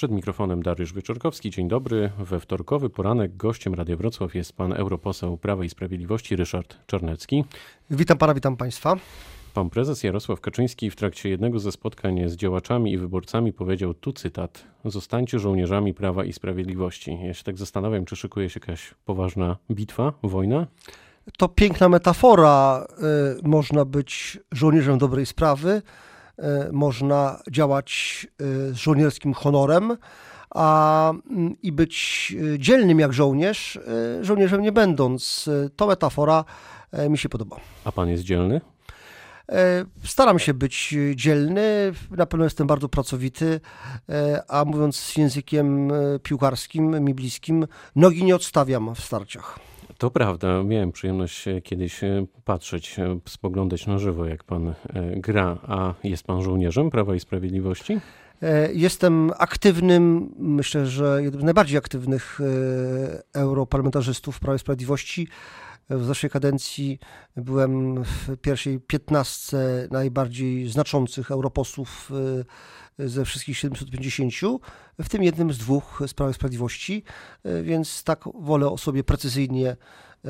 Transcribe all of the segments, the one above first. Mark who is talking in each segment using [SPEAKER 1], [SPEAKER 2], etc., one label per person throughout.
[SPEAKER 1] Przed mikrofonem Dariusz Wieczorkowski. Dzień dobry. We wtorkowy poranek gościem Radia Wrocław jest pan europoseł Prawa i Sprawiedliwości Ryszard Czarnecki.
[SPEAKER 2] Witam pana, witam państwa.
[SPEAKER 1] Pan prezes Jarosław Kaczyński w trakcie jednego ze spotkań z działaczami i wyborcami powiedział tu cytat: Zostańcie żołnierzami Prawa i Sprawiedliwości. Ja się tak zastanawiam, czy szykuje się jakaś poważna bitwa, wojna?
[SPEAKER 2] To piękna metafora. Y, można być żołnierzem dobrej sprawy, można działać y, z żołnierskim honorem, a mm, i być dzielnym jak żołnierz, żołnierzem nie będąc. To metafora mi się podoba.
[SPEAKER 1] A pan jest dzielny?
[SPEAKER 2] Staram się być dzielny, na pewno jestem bardzo pracowity, a mówiąc językiem piłkarskim, mi bliskim, nogi nie odstawiam w starciach.
[SPEAKER 1] To prawda. Miałem przyjemność kiedyś e, patrzeć, e, spoglądać na żywo, jak pan e, gra. A jest pan żołnierzem Prawa i Sprawiedliwości?
[SPEAKER 2] Jestem aktywnym, myślę, że jednym z najbardziej aktywnych europarlamentarzystów Prawa i Sprawiedliwości. W zeszłej kadencji byłem w pierwszej piętnastce najbardziej znaczących europosłów ze wszystkich 750, w tym jednym z dwóch z Prawa Sprawiedliwości, e, więc tak wolę o sobie precyzyjnie e,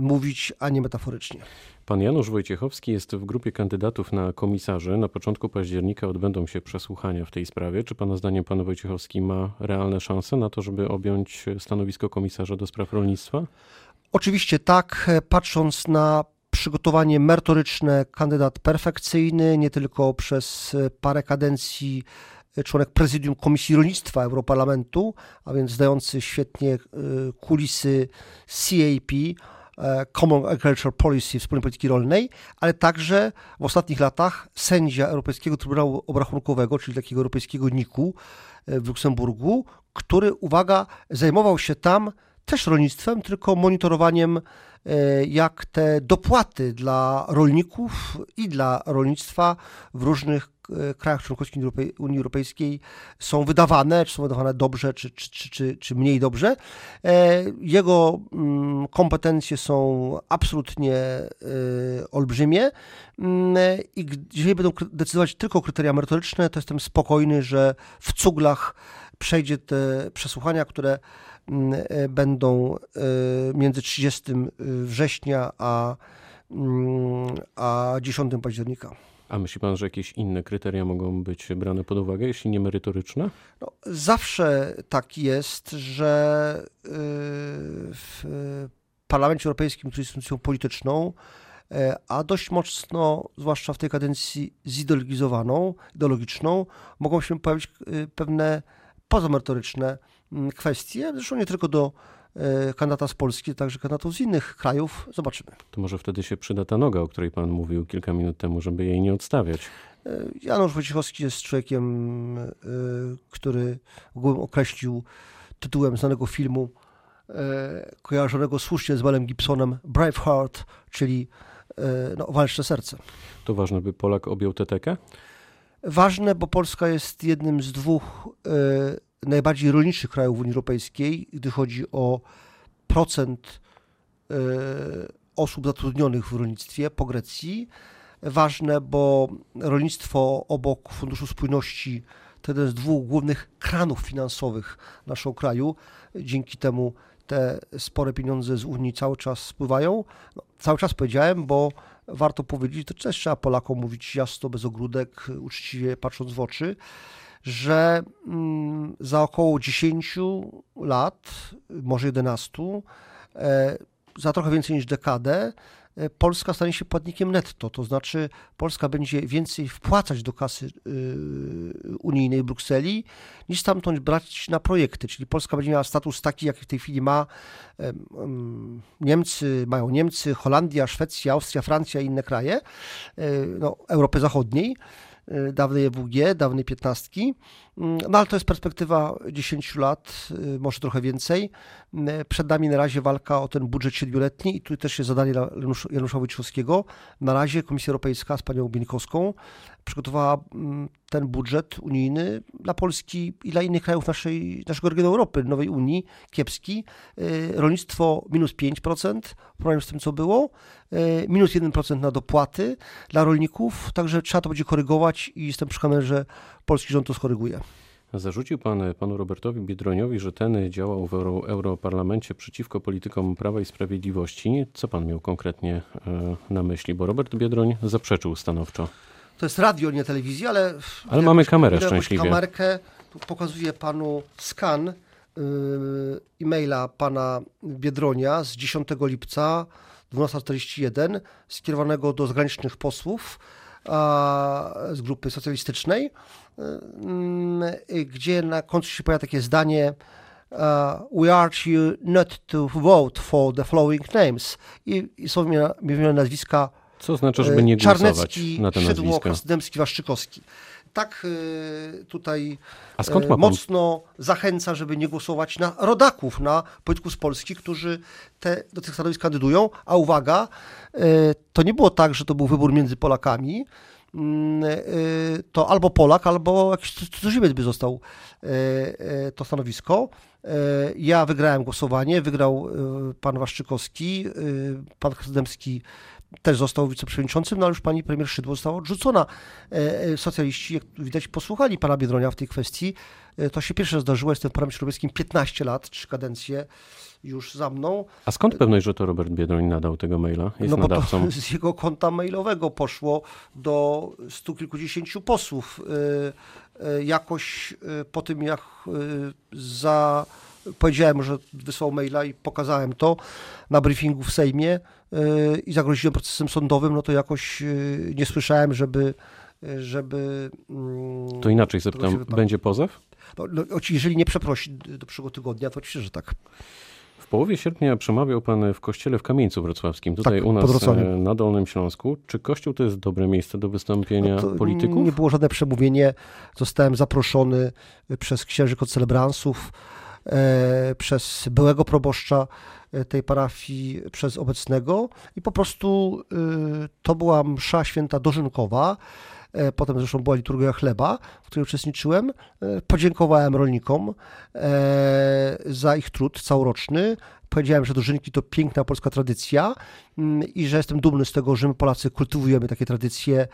[SPEAKER 2] mówić, a nie metaforycznie.
[SPEAKER 1] Pan Janusz Wojciechowski jest w grupie kandydatów na komisarzy. Na początku października odbędą się przesłuchania w tej sprawie. Czy Pana zdaniem Pan Wojciechowski ma realne szanse na to, żeby objąć stanowisko komisarza do spraw rolnictwa?
[SPEAKER 2] Oczywiście tak, patrząc na przygotowanie merytoryczne, kandydat perfekcyjny, nie tylko przez parę kadencji członek prezydium Komisji Rolnictwa Europarlamentu, a więc zdający świetnie e, kulisy CAP, e, Common Agricultural Policy, wspólnej polityki rolnej, ale także w ostatnich latach sędzia Europejskiego Trybunału Obrachunkowego, czyli takiego europejskiego NIK-u e, w Luksemburgu, który, uwaga, zajmował się tam też rolnictwem, tylko monitorowaniem E, jak te dopłaty dla rolników i dla rolnictwa w różnych e, krajach członkowskich Unii Europejskiej są wydawane, czy są wydawane dobrze, czy, czy, czy, czy mniej dobrze. E, jego mm, kompetencje są absolutnie olbrzymie mm, i jeżeli będą decydować tylko kryteria merytoryczne, to jestem spokojny, że w cuglach przejdzie te przesłuchania, które będą e, między 30 września a, mm, a 10 października.
[SPEAKER 1] A myśli pan, że jakieś inne kryteria mogą być brane pod uwagę, jeśli nie merytoryczne?
[SPEAKER 2] No, zawsze tak jest, że w Parlamencie Europejskim, który jest instytucją polityczną, e, a dość mocno, zwłaszcza w tej kadencji zideologizowaną, ideologiczną, mogą się pojawić pewne pozamerytoryczne Mm, kwestie, zresztą nie tylko do e, kandydata z Polski, także kandydatów z innych krajów. Zobaczymy.
[SPEAKER 1] To może wtedy się przyda ta noga, o której pan mówił kilka minut temu, żeby jej nie odstawiać.
[SPEAKER 2] E, Janusz Wojciechowski jest człowiekiem, e, który określił tytułem znanego filmu kojarzonego słusznie z Melem Gibsonem Braveheart, czyli no, Walczne Serce.
[SPEAKER 1] To ważne, by Polak objął tę tekę?
[SPEAKER 2] Ważne, bo Polska jest jednym z dwóch najbardziej rolniczych krajów Unii Europejskiej, gdy chodzi o procent e, osób zatrudnionych w rolnictwie po Grecji. Ważne, bo rolnictwo obok Funduszu Spójności to jeden z dwóch głównych kranów finansowych naszego kraju. Dzięki temu te spore pieniądze z Unii cały czas spływają. No, cały czas powiedziałem, bo warto powiedzieć, to też trzeba Polakom mówić jasno, bez ogródek, uczciwie patrząc w oczy że mm, za około 10 lat, może 11, e, za trochę więcej niż dekadę, e, Polska stanie się płatnikiem netto, to znaczy Polska będzie więcej wpłacać do kasy y, unijnej Brukseli, niż stamtąd brać na projekty, czyli Polska będzie miała status taki, jaki w tej chwili ma Niemcy, mają Niemcy, Holandia, Szwecja, Austria, Francja i inne kraje e, no, Europy Zachodniej. Y, dawnej EWG, dawnej piętnastki. Mm, no ale to jest perspektywa 10 lat, y, może trochę więcej. Y, przed nami na razie walka o ten budżet siedmioletni i tu też jest zadanie Janusza Wojciechowskiego. Na razie Komisja Europejska z panią Bieńkowską przygotowała mm, ten budżet unijny dla Polski i dla innych krajów naszej, naszego regionu Europy, nowej Unii, kiepski. Rolnictwo minus 5% w porównaniu z tym, co było, minus 1% na dopłaty dla rolników, także trzeba to będzie korygować i jestem przekonany, że polski rząd to skoryguje.
[SPEAKER 1] Zarzucił pan panu Robertowi Biedroniowi, że ten działał w Euro, Europarlamencie przeciwko politykom Prawa i Sprawiedliwości. Co pan miał konkretnie na myśli? Bo Robert Biedroń zaprzeczył stanowczo.
[SPEAKER 2] To jest radio, nie telewizja, ale.
[SPEAKER 1] Ale mamy kamerę szczęśliwie.
[SPEAKER 2] kamerkę. Pokazuję panu skan y, e-maila pana Biedronia z 10 lipca 12.41 skierowanego do zagranicznych posłów z grupy socjalistycznej, y, gdzie na końcu się pojawia takie zdanie We urge you not to vote for the following names. I, i są wymienione nazwiska
[SPEAKER 1] co oznacza, żeby nie głosować na te
[SPEAKER 2] Szydło? Krasnodębski, Waszczykowski. Tak y, tutaj
[SPEAKER 1] A skąd ma pan...
[SPEAKER 2] mocno zachęca, żeby nie głosować na rodaków, na polityków z Polski, którzy te, do tych stanowisk kandydują. A uwaga, to nie było tak, że to był wybór między Polakami, mm, to albo Polak, albo jakiś cudzoziemiec by został to stanowisko. Ja wygrałem głosowanie, wygrał pan Waszczykowski, pan Krasnodębski też został wiceprzewodniczącym, no ale już pani premier Szydło została odrzucona. E, e, socjaliści, jak widać, posłuchali pana Biedronia w tej kwestii. E, to się pierwsze zdarzyło, jestem w Parlamencie Europejskim 15 lat, trzy kadencje już za mną.
[SPEAKER 1] A skąd pewność, że to Robert Biedroń nadał tego maila? Jest
[SPEAKER 2] no bo
[SPEAKER 1] nadawcą.
[SPEAKER 2] z jego konta mailowego poszło do stu kilkudziesięciu posłów. Jakoś po tym, jak za powiedziałem, że wysłał maila i pokazałem to na briefingu w Sejmie yy, i zagroziłem procesem sądowym, no to jakoś yy, nie słyszałem, żeby żeby...
[SPEAKER 1] Mm, to inaczej zapytam, będzie pozew?
[SPEAKER 2] No, no, jeżeli nie przeprosi do przyszłego tygodnia, to oczywiście, że tak.
[SPEAKER 1] W połowie sierpnia przemawiał pan w kościele w Kamieńcu Wrocławskim, tutaj tak, u nas e, na Dolnym Śląsku. Czy kościół to jest dobre miejsce do wystąpienia no polityków?
[SPEAKER 2] Nie było żadne przemówienie. Zostałem zaproszony przez księży celebransów E, przez byłego proboszcza e, tej parafii, przez obecnego i po prostu e, to była msza święta dożynkowa. Potem zresztą była liturgia chleba, w której uczestniczyłem. Podziękowałem rolnikom za ich trud całoroczny. Powiedziałem, że dożynki to piękna polska tradycja mm, i że jestem dumny z tego, że my Polacy kultywujemy takie tradycje,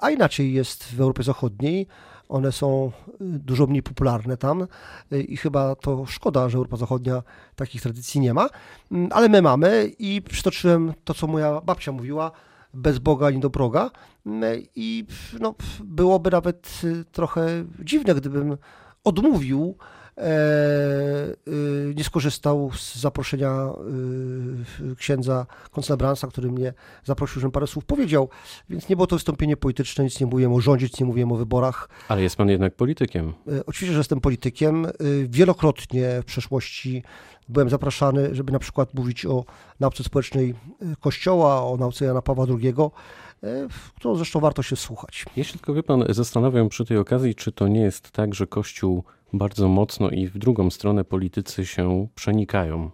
[SPEAKER 2] a inaczej jest w Europie Zachodniej. One są y, dużo mniej popularne tam y, i chyba to szkoda, że Europa Zachodnia takich tradycji nie ma, mm, ale my mamy i przytoczyłem to, co moja babcia mówiła, bez Boga ani do proga. Mm, i no, byłoby nawet y, trochę dziwne, gdybym odmówił nie skorzystał z zaproszenia e, księdza Bransa, który mnie zaprosił, żebym parę słów powiedział. Więc nie było to wystąpienie polityczne, nic nie mówiłem o rządzie, nic nie mówiłem o wyborach.
[SPEAKER 1] Ale jest pan jednak politykiem.
[SPEAKER 2] Oczywiście, że jestem politykiem. Wielokrotnie w przeszłości byłem zapraszany, żeby na przykład mówić o nauce społecznej Kościoła, o nauce Jana Pawła II, w którą zresztą warto się słuchać.
[SPEAKER 1] Jeśli tylko wie pan, zastanawiam przy tej okazji, czy to nie jest tak, że Kościół bardzo mocno i w drugą stronę politycy się przenikają.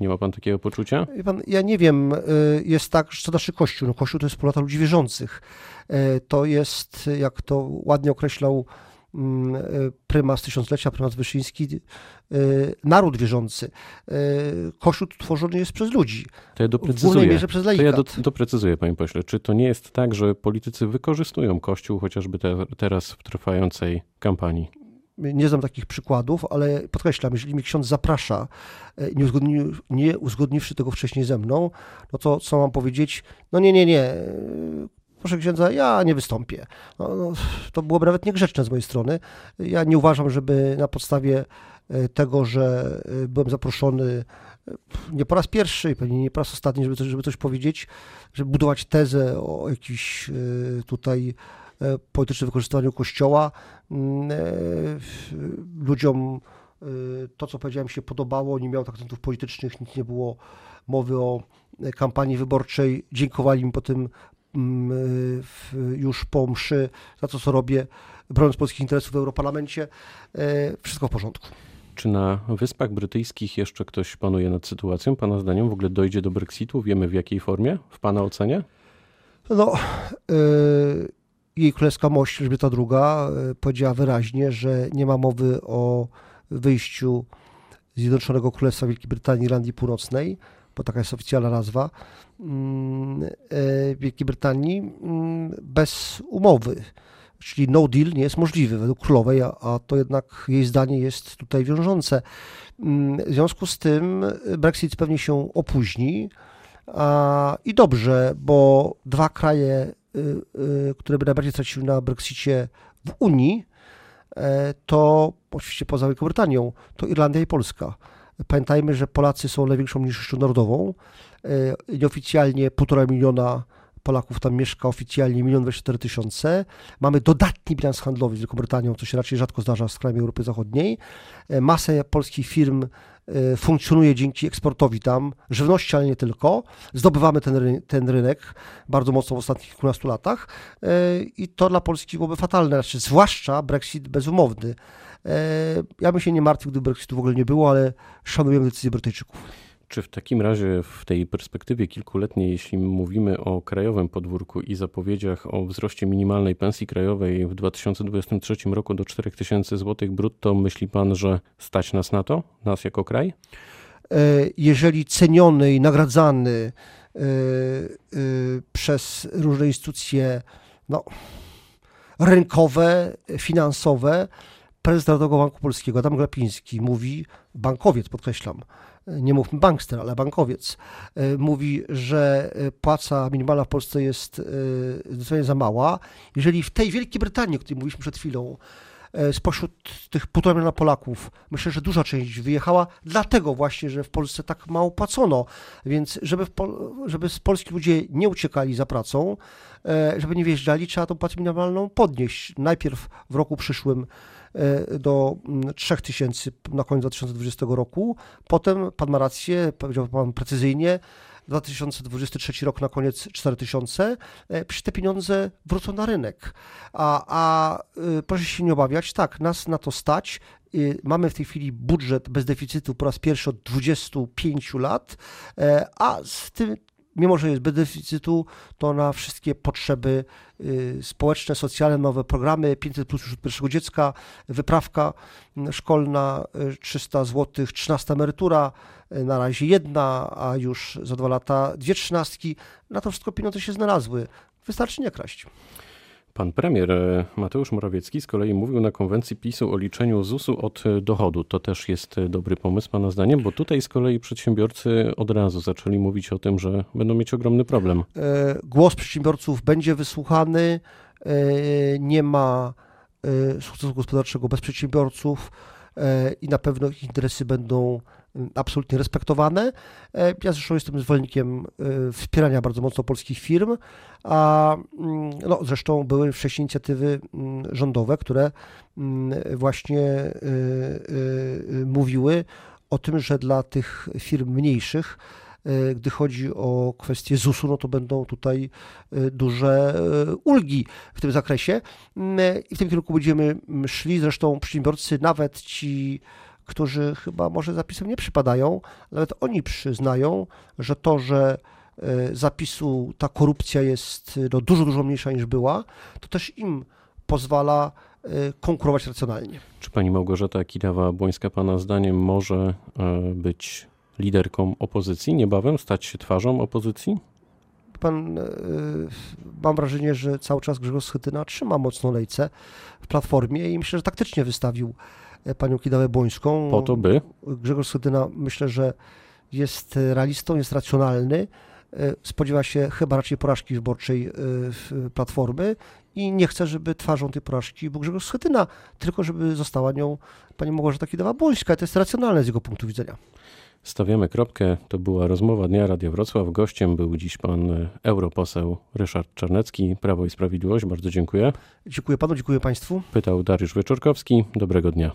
[SPEAKER 1] Nie ma pan takiego poczucia?
[SPEAKER 2] Pan, ja nie wiem, y, jest tak, że to nasz Kościół. No, Kościół to jest wspólnota ludzi wierzących. Y, to jest, jak to ładnie określał prymas tysiąclecia, prymas Wyszyński, naród wierzący. Kościół tworzony jest przez ludzi.
[SPEAKER 1] To ja doprecyzuję. mierze przez To ja do, doprecyzuję, panie pośle. Czy to nie jest tak, że politycy wykorzystują Kościół chociażby te, teraz w trwającej kampanii?
[SPEAKER 2] nie znam takich przykładów, ale podkreślam, jeżeli mi ksiądz zaprasza, e, nie, uzgodni, nie uzgodniwszy tego wcześniej ze mną, no to co mam powiedzieć? No nie, nie, nie, e, proszę księdza, ja nie wystąpię. No, no, to byłoby nawet niegrzeczne z mojej strony. Ja nie uważam, żeby na podstawie e, tego, że byłem zaproszony nie po raz pierwszy, pewnie nie po raz ostatni, żeby coś, żeby coś powiedzieć, żeby budować tezę o jakiś tutaj E, politycznym wykorzystywaniu Kościoła. Mm, e, ludziom e, to, co powiedziałem, się podobało, nie miało akcentów politycznych, nic nie było mowy o kampanii wyborczej. Dziękowali mi po tym już po mszy za to, co robię, broniąc polskich interesów w Europarlamencie. Wszystko w porządku.
[SPEAKER 1] Czy na Wyspach Brytyjskich jeszcze ktoś panuje nad sytuacją? Pana zdaniem w ogóle dojdzie do Brexitu? Wiemy w jakiej formie? W Pana ocenie?
[SPEAKER 2] No, yy jej królewska mość Elżbieta II e, powiedziała wyraźnie, że nie ma mowy o wyjściu Zjednoczonego Królestwa Wielkiej Brytanii i Irlandii Północnej, bo taka jest oficjalna nazwa, mm, e, Wielkiej Brytanii mm, bez umowy. czyli no deal nie jest możliwy według królowej, a, to jednak jej zdanie jest tutaj wiążące. Mm, w związku z tym Brexit pewnie się opóźni. A, I dobrze, bo dwa kraje, y, y, które by najbardziej straciły na Brexicie w Unii, e, to oczywiście poza Wielką Brytanią, to Irlandia i Polska. Pamiętajmy, że Polacy są największą mniejszością narodową. E, nieoficjalnie półtora miliona Polaków tam mieszka, oficjalnie 1 24 tysiące. Mamy dodatni bilans handlowy z Wielką Brytanią, co się raczej rzadko zdarza w krajach Europy Zachodniej. E, masę polskich firm e, funkcjonuje dzięki eksportowi tam, żywności, ale nie tylko. Zdobywamy ten, ten rynek bardzo mocno w ostatnich kilkunastu latach i to dla Polski byłoby fatalne, znaczy, zwłaszcza Brexit bezumowny. Ja bym się nie martwił, gdyby Brexitu w ogóle nie było, ale szanujemy decyzję Brytyjczyków.
[SPEAKER 1] Czy w takim razie w tej perspektywie kilkuletniej, jeśli mówimy o krajowym podwórku i zapowiedziach o wzroście minimalnej pensji krajowej w 2023 roku do 4000 zł brutto, myśli pan, że stać nas na to, nas jako kraj?
[SPEAKER 2] E, jeżeli ceniony i nagradzany e, e, przez różne instytucje no, rynkowe, finansowe, prezes Narodowego Banku Polskiego Adam Glapiński mówi, bankowiec podkreślam, nie mówmy bankster, ale bankowiec, e, mówi, że e, płaca minimalna w Polsce jest e, zdecydowanie za mała. Jeżeli w tej Wielkiej Brytanii, o której mówiliśmy przed chwilą, spośród tych półtora miliona Polaków, myślę, że duża część wyjechała, dlatego właśnie, że w Polsce tak mało płacono. Więc żeby, żeby z Polski ludzie nie uciekali za pracą, żeby nie wjeżdżali, trzeba tą płacę minimalną podnieść. Najpierw w roku przyszłym E, do 3000 mm, na koniec 2020 roku. Potem pan ma rację, powiedział pan precyzyjnie, 2023 rok na koniec 4000, e, przecież te pieniądze wrócą na rynek. A, a e, proszę się nie obawiać, tak, nas na to stać. Mamy w tej chwili budżet bez deficytu po raz pierwszy od 25 lat, a z tym mimo że jest bez deficytu, to na wszystkie potrzeby społeczne, socjalne, nowe programy, 500 plus już od pierwszego dziecka, wyprawka szkolna 300 zł, 13 emerytura, na razie jedna, a już za dwa lata dwie trzynastki. Na to wszystko pieniądze się znalazły. Wystarczy nie kraść.
[SPEAKER 1] Pan premier e, Mateusz Morawiecki z kolei mówił na konwencji PiSu o liczeniu ZUS-u od e, dochodu. To też jest e, dobry pomysł Pana zdaniem, bo tutaj z kolei przedsiębiorcy od razu zaczęli mówić o tym, że będą mieć ogromny problem.
[SPEAKER 2] Głos przedsiębiorców będzie wysłuchany. Nie ma sukcesu gospodarczego bez przedsiębiorców i na pewno ich interesy będą absolutnie respektowane. E, ja zresztą jestem zwolennikiem e, wspierania bardzo mocno polskich firm, a mm, no, zresztą były wcześniej inicjatywy mm, rządowe, które mm, właśnie e, mówiły o tym, że dla tych firm mniejszych gdy chodzi o kwestie ZUS-u, no to będą tutaj duże ulgi w tym zakresie i w tym kierunku będziemy szli. Zresztą przedsiębiorcy, nawet ci którzy chyba może zapisem nie przypadają, nawet oni przyznają, że to, że e, zapisu ta korupcja jest no, dużo, dużo mniejsza niż była, to też im pozwala e, konkurować racjonalnie.
[SPEAKER 1] Czy pani Małgorzata Kidawa-Błońska pana zdaniem może e, być liderką opozycji niebawem, stać się twarzą opozycji?
[SPEAKER 2] Pan, mam wrażenie, że cały czas Grzegorz Schetyna trzyma mocno lejce w Platformie i myślę, że taktycznie wystawił panią Kidawę Błońską.
[SPEAKER 1] Po to by?
[SPEAKER 2] Grzegorz Schetyna myślę, że jest realistą, jest racjonalny, e, spodziewa się chyba raczej porażki wyborczej e, Platformy i nie chce, żeby twarzą tej porażki był Grzegorz Schetyna, tylko żeby została nią pani Małgorzata Kidawa-Błońska. To jest racjonalne z jego punktu widzenia.
[SPEAKER 1] Stawiamy kropkę. To była rozmowa Dnia Radia Wrocław. Gościem był dziś pan europoseł Ryszard Czarnecki, Prawo i Sprawiedliwość. Bardzo dziękuję.
[SPEAKER 2] Dziękuję panu, dziękuję państwu.
[SPEAKER 1] Pytał Dariusz Wieczorkowski. Dobrego dnia.